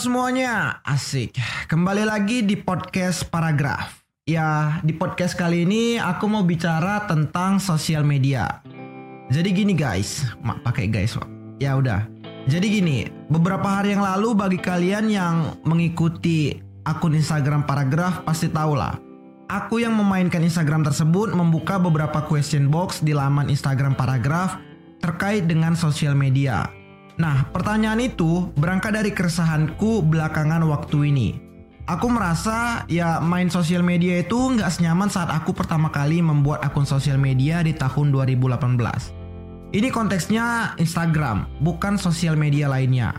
semuanya, asik. Kembali lagi di podcast Paragraf. Ya, di podcast kali ini aku mau bicara tentang sosial media. Jadi gini guys, mak pakai guys. Ya udah. Jadi gini, beberapa hari yang lalu bagi kalian yang mengikuti akun Instagram Paragraf pasti tahu lah. Aku yang memainkan Instagram tersebut membuka beberapa question box di laman Instagram Paragraf terkait dengan sosial media. Nah, pertanyaan itu berangkat dari keresahanku belakangan waktu ini. Aku merasa ya main sosial media itu nggak senyaman saat aku pertama kali membuat akun sosial media di tahun 2018. Ini konteksnya Instagram, bukan sosial media lainnya.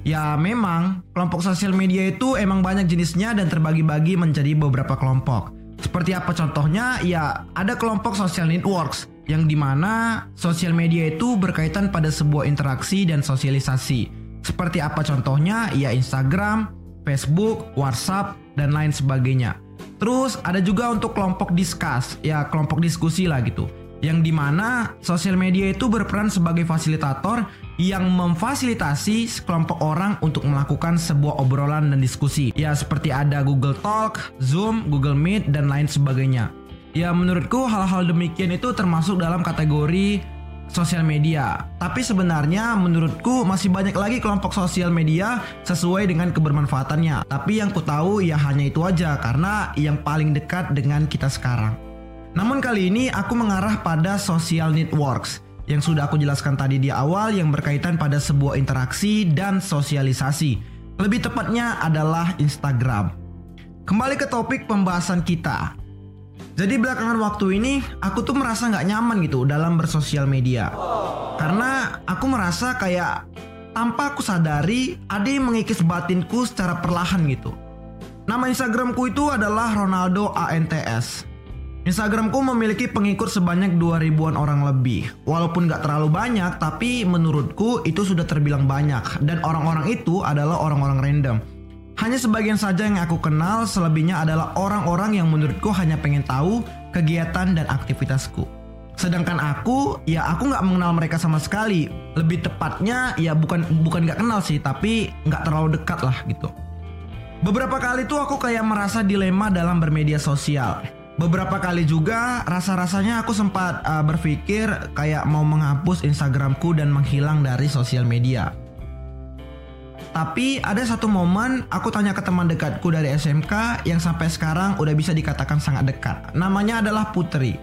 Ya memang, kelompok sosial media itu emang banyak jenisnya dan terbagi-bagi menjadi beberapa kelompok. Seperti apa contohnya? Ya ada kelompok social networks, yang di mana sosial media itu berkaitan pada sebuah interaksi dan sosialisasi. Seperti apa contohnya? Ya Instagram, Facebook, WhatsApp, dan lain sebagainya. Terus ada juga untuk kelompok diskus, ya kelompok diskusi lah gitu. Yang di mana sosial media itu berperan sebagai fasilitator yang memfasilitasi sekelompok orang untuk melakukan sebuah obrolan dan diskusi. Ya seperti ada Google Talk, Zoom, Google Meet, dan lain sebagainya. Ya menurutku hal-hal demikian itu termasuk dalam kategori sosial media. Tapi sebenarnya menurutku masih banyak lagi kelompok sosial media sesuai dengan kebermanfaatannya. Tapi yang ku tahu ya hanya itu aja karena yang paling dekat dengan kita sekarang. Namun kali ini aku mengarah pada social networks yang sudah aku jelaskan tadi di awal yang berkaitan pada sebuah interaksi dan sosialisasi. Lebih tepatnya adalah Instagram. Kembali ke topik pembahasan kita. Jadi belakangan waktu ini aku tuh merasa nggak nyaman gitu dalam bersosial media. Karena aku merasa kayak tanpa aku sadari ada yang mengikis batinku secara perlahan gitu. Nama Instagramku itu adalah Ronaldo ANTS. Instagramku memiliki pengikut sebanyak 2000-an orang lebih. Walaupun nggak terlalu banyak, tapi menurutku itu sudah terbilang banyak. Dan orang-orang itu adalah orang-orang random hanya sebagian saja yang aku kenal, selebihnya adalah orang-orang yang menurutku hanya pengen tahu kegiatan dan aktivitasku. Sedangkan aku, ya aku nggak mengenal mereka sama sekali. Lebih tepatnya, ya bukan bukan nggak kenal sih, tapi nggak terlalu dekat lah gitu. Beberapa kali tuh aku kayak merasa dilema dalam bermedia sosial. Beberapa kali juga rasa-rasanya aku sempat uh, berpikir kayak mau menghapus Instagramku dan menghilang dari sosial media. Tapi ada satu momen aku tanya ke teman dekatku dari SMK yang sampai sekarang udah bisa dikatakan sangat dekat. Namanya adalah Putri.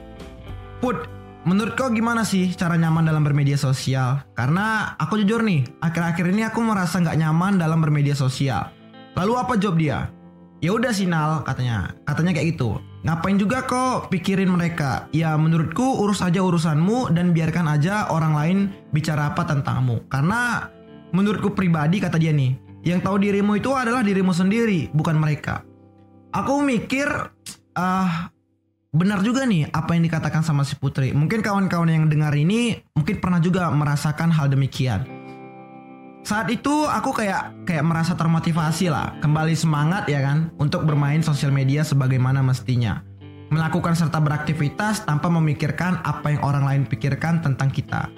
Put, menurut kau gimana sih cara nyaman dalam bermedia sosial? Karena aku jujur nih, akhir-akhir ini aku merasa nggak nyaman dalam bermedia sosial. Lalu apa jawab dia? Ya udah Sinal katanya. Katanya kayak gitu. Ngapain juga kok pikirin mereka? Ya menurutku urus aja urusanmu dan biarkan aja orang lain bicara apa tentangmu. Karena Menurutku pribadi kata dia nih, yang tahu dirimu itu adalah dirimu sendiri, bukan mereka. Aku mikir, ah uh, benar juga nih apa yang dikatakan sama si Putri. Mungkin kawan-kawan yang dengar ini mungkin pernah juga merasakan hal demikian. Saat itu aku kayak kayak merasa termotivasi lah, kembali semangat ya kan untuk bermain sosial media sebagaimana mestinya. Melakukan serta beraktivitas tanpa memikirkan apa yang orang lain pikirkan tentang kita.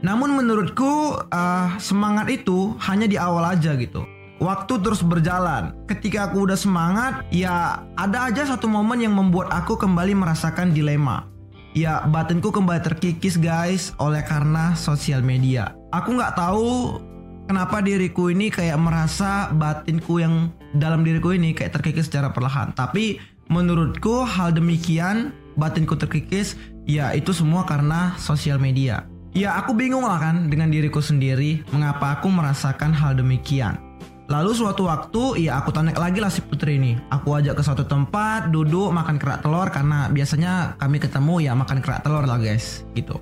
Namun menurutku uh, semangat itu hanya di awal aja gitu. Waktu terus berjalan. Ketika aku udah semangat, ya ada aja satu momen yang membuat aku kembali merasakan dilema. Ya batinku kembali terkikis guys oleh karena sosial media. Aku nggak tahu kenapa diriku ini kayak merasa batinku yang dalam diriku ini kayak terkikis secara perlahan. Tapi menurutku hal demikian batinku terkikis ya itu semua karena sosial media. Ya aku bingung lah kan dengan diriku sendiri mengapa aku merasakan hal demikian. Lalu suatu waktu ya aku tanya lagi lah si Putri ini. Aku ajak ke suatu tempat duduk makan kerak telur karena biasanya kami ketemu ya makan kerak telur lah guys gitu.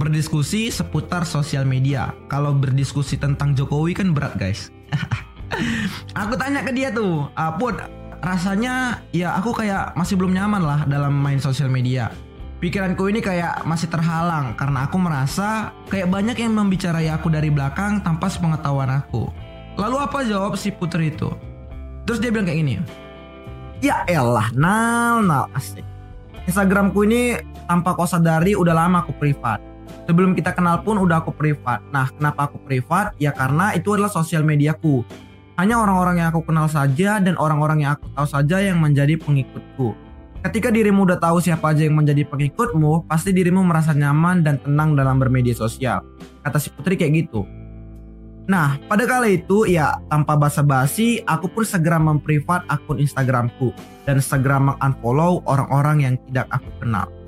Berdiskusi seputar sosial media. Kalau berdiskusi tentang Jokowi kan berat guys. aku tanya ke dia tuh, ah, Put rasanya ya aku kayak masih belum nyaman lah dalam main sosial media Pikiranku ini kayak masih terhalang karena aku merasa kayak banyak yang membicarai aku dari belakang tanpa sepengetahuan aku. Lalu apa jawab si putri itu? Terus dia bilang kayak gini. Ya elah, nal nal asik. Instagramku ini tanpa kau sadari udah lama aku privat. Sebelum kita kenal pun udah aku privat. Nah, kenapa aku privat? Ya karena itu adalah sosial mediaku. Hanya orang-orang yang aku kenal saja dan orang-orang yang aku tahu saja yang menjadi pengikutku. Ketika dirimu udah tahu siapa aja yang menjadi pengikutmu, pasti dirimu merasa nyaman dan tenang dalam bermedia sosial. Kata si Putri kayak gitu. Nah, pada kala itu ya tanpa basa-basi, aku pun segera memprivat akun Instagramku dan segera mengunfollow orang-orang yang tidak aku kenal.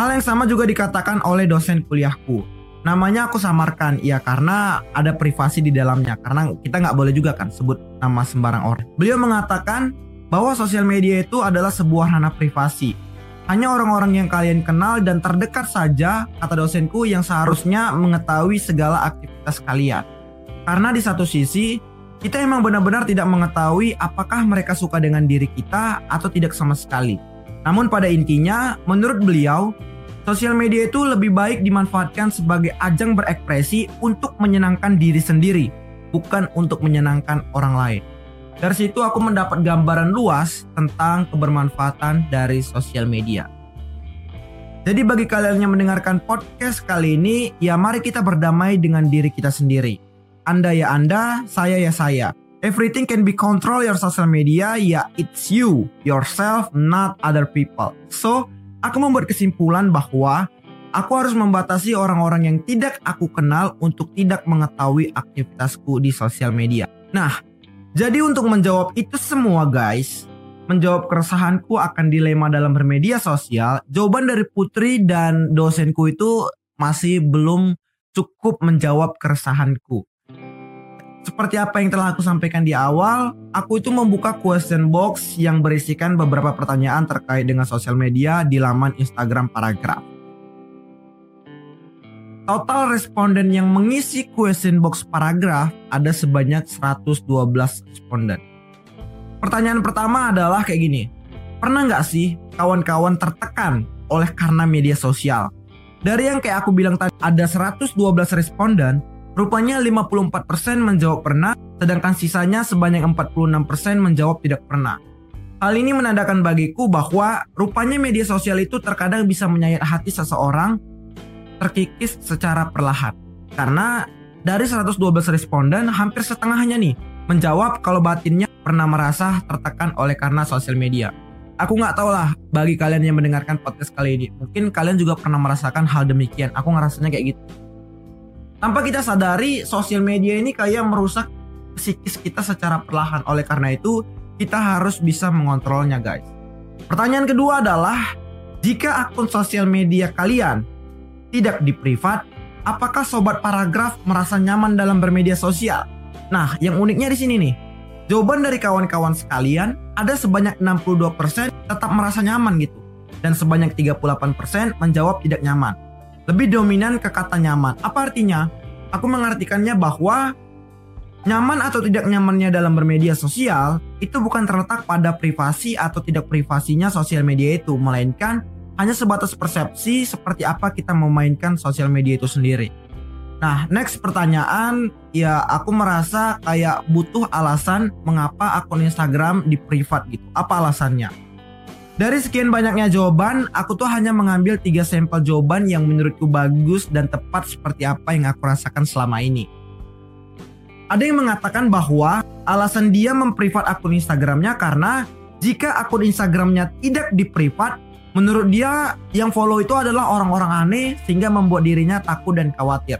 Hal yang sama juga dikatakan oleh dosen kuliahku. Namanya aku samarkan, ya karena ada privasi di dalamnya. Karena kita nggak boleh juga kan sebut nama sembarang orang. Beliau mengatakan bahwa sosial media itu adalah sebuah ranah privasi. Hanya orang-orang yang kalian kenal dan terdekat saja, kata dosenku yang seharusnya mengetahui segala aktivitas kalian. Karena di satu sisi, kita emang benar-benar tidak mengetahui apakah mereka suka dengan diri kita atau tidak sama sekali. Namun pada intinya, menurut beliau, sosial media itu lebih baik dimanfaatkan sebagai ajang berekspresi untuk menyenangkan diri sendiri, bukan untuk menyenangkan orang lain. Dari situ aku mendapat gambaran luas tentang kebermanfaatan dari sosial media. Jadi bagi kalian yang mendengarkan podcast kali ini, ya mari kita berdamai dengan diri kita sendiri. Anda ya Anda, saya ya saya. Everything can be control your social media, ya it's you, yourself, not other people. So, aku membuat kesimpulan bahwa aku harus membatasi orang-orang yang tidak aku kenal untuk tidak mengetahui aktivitasku di sosial media. Nah, jadi untuk menjawab itu semua guys, menjawab keresahanku akan dilema dalam bermedia sosial, jawaban dari Putri dan dosenku itu masih belum cukup menjawab keresahanku. Seperti apa yang telah aku sampaikan di awal, aku itu membuka question box yang berisikan beberapa pertanyaan terkait dengan sosial media di laman Instagram Paragraf. Total responden yang mengisi question box paragraf ada sebanyak 112 responden. Pertanyaan pertama adalah kayak gini. Pernah nggak sih kawan-kawan tertekan oleh karena media sosial? Dari yang kayak aku bilang tadi ada 112 responden, rupanya 54% menjawab pernah, sedangkan sisanya sebanyak 46% menjawab tidak pernah. Hal ini menandakan bagiku bahwa rupanya media sosial itu terkadang bisa menyayat hati seseorang terkikis secara perlahan. Karena dari 112 responden hampir setengahnya nih menjawab kalau batinnya pernah merasa tertekan oleh karena sosial media. Aku nggak tahu lah bagi kalian yang mendengarkan podcast kali ini, mungkin kalian juga pernah merasakan hal demikian. Aku ngerasanya kayak gitu. Tanpa kita sadari, sosial media ini kayak merusak psikis kita secara perlahan. Oleh karena itu, kita harus bisa mengontrolnya, guys. Pertanyaan kedua adalah, jika akun sosial media kalian tidak di privat, apakah sobat paragraf merasa nyaman dalam bermedia sosial? Nah, yang uniknya di sini nih. Jawaban dari kawan-kawan sekalian ada sebanyak 62% tetap merasa nyaman gitu. Dan sebanyak 38% menjawab tidak nyaman. Lebih dominan ke kata nyaman. Apa artinya? Aku mengartikannya bahwa nyaman atau tidak nyamannya dalam bermedia sosial itu bukan terletak pada privasi atau tidak privasinya sosial media itu, melainkan hanya sebatas persepsi seperti apa kita memainkan sosial media itu sendiri. Nah, next pertanyaan, ya aku merasa kayak butuh alasan mengapa akun Instagram di privat gitu. Apa alasannya? Dari sekian banyaknya jawaban, aku tuh hanya mengambil tiga sampel jawaban yang menurutku bagus dan tepat seperti apa yang aku rasakan selama ini. Ada yang mengatakan bahwa alasan dia memprivat akun Instagramnya karena jika akun Instagramnya tidak di privat, Menurut dia, yang follow itu adalah orang-orang aneh sehingga membuat dirinya takut dan khawatir.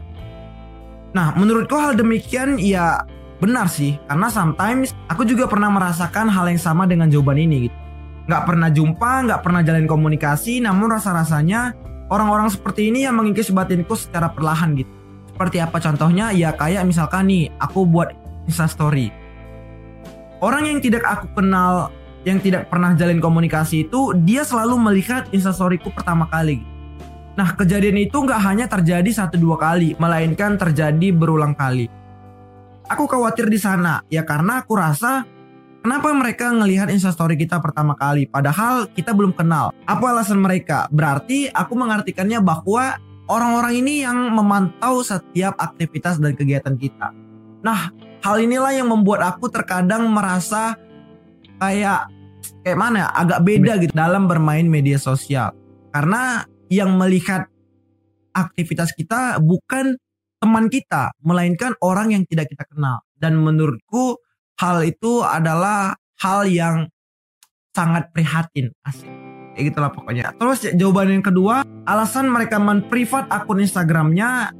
Nah, menurutku hal demikian ya benar sih, karena sometimes aku juga pernah merasakan hal yang sama dengan jawaban ini gitu. Gak pernah jumpa, gak pernah jalin komunikasi, namun rasa-rasanya orang-orang seperti ini yang mengikis batinku secara perlahan gitu. Seperti apa contohnya? Ya kayak misalkan nih, aku buat instastory. Orang yang tidak aku kenal yang tidak pernah jalin komunikasi itu dia selalu melihat instastoryku pertama kali. Nah kejadian itu nggak hanya terjadi satu dua kali, melainkan terjadi berulang kali. Aku khawatir di sana ya karena aku rasa kenapa mereka ngelihat instastory kita pertama kali padahal kita belum kenal. Apa alasan mereka? Berarti aku mengartikannya bahwa orang-orang ini yang memantau setiap aktivitas dan kegiatan kita. Nah, hal inilah yang membuat aku terkadang merasa kayak kayak mana ya, agak beda gitu dalam bermain media sosial karena yang melihat aktivitas kita bukan teman kita melainkan orang yang tidak kita kenal dan menurutku hal itu adalah hal yang sangat prihatin asik. Kayak gitulah pokoknya. Terus jawaban yang kedua alasan mereka menprivat akun Instagramnya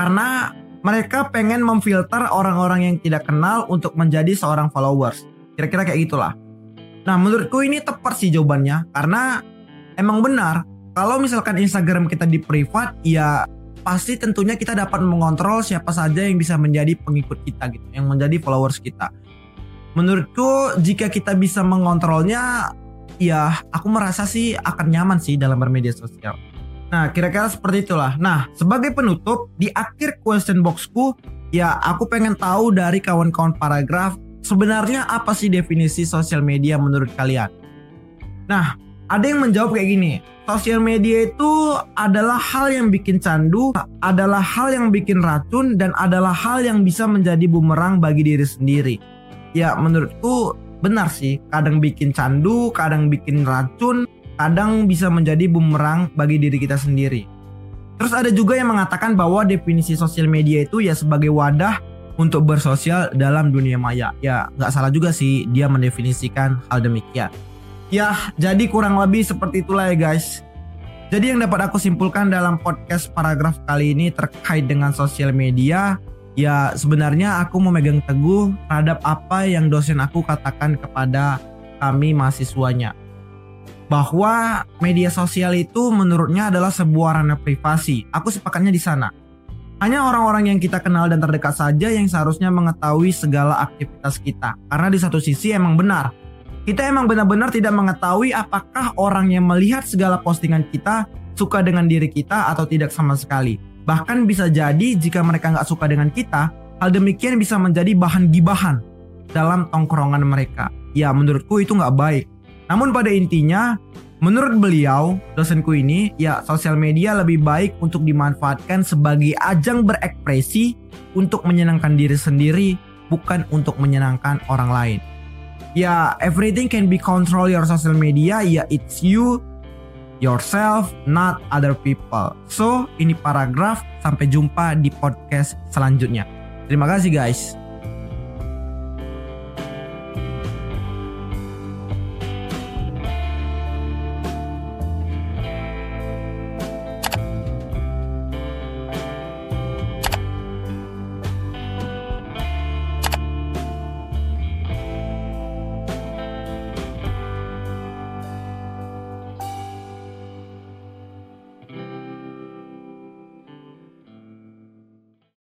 karena mereka pengen memfilter orang-orang yang tidak kenal untuk menjadi seorang followers. Kira-kira kayak gitulah. Nah menurutku ini tepat sih jawabannya karena emang benar kalau misalkan Instagram kita di privat ya pasti tentunya kita dapat mengontrol siapa saja yang bisa menjadi pengikut kita gitu, yang menjadi followers kita. Menurutku jika kita bisa mengontrolnya, ya aku merasa sih akan nyaman sih dalam bermedia sosial. Nah, kira-kira seperti itulah. Nah, sebagai penutup, di akhir question boxku, ya aku pengen tahu dari kawan-kawan paragraf, sebenarnya apa sih definisi sosial media menurut kalian? Nah, ada yang menjawab kayak gini, sosial media itu adalah hal yang bikin candu, adalah hal yang bikin racun, dan adalah hal yang bisa menjadi bumerang bagi diri sendiri. Ya menurutku benar sih, kadang bikin candu, kadang bikin racun, kadang bisa menjadi bumerang bagi diri kita sendiri. Terus ada juga yang mengatakan bahwa definisi sosial media itu ya sebagai wadah untuk bersosial dalam dunia maya. Ya nggak salah juga sih dia mendefinisikan hal demikian. Ya, jadi kurang lebih seperti itulah ya guys. Jadi yang dapat aku simpulkan dalam podcast paragraf kali ini terkait dengan sosial media, ya sebenarnya aku memegang teguh terhadap apa yang dosen aku katakan kepada kami mahasiswanya. Bahwa media sosial itu menurutnya adalah sebuah ranah privasi. Aku sepakatnya di sana. Hanya orang-orang yang kita kenal dan terdekat saja yang seharusnya mengetahui segala aktivitas kita. Karena di satu sisi emang benar, kita emang benar-benar tidak mengetahui apakah orang yang melihat segala postingan kita suka dengan diri kita atau tidak sama sekali. Bahkan bisa jadi jika mereka nggak suka dengan kita, hal demikian bisa menjadi bahan gibahan dalam tongkrongan mereka. Ya menurutku itu nggak baik. Namun pada intinya, menurut beliau, dosenku ini, ya sosial media lebih baik untuk dimanfaatkan sebagai ajang berekspresi untuk menyenangkan diri sendiri, bukan untuk menyenangkan orang lain ya everything can be control your social media ya it's you yourself not other people. So ini paragraf. Sampai jumpa di podcast selanjutnya. Terima kasih guys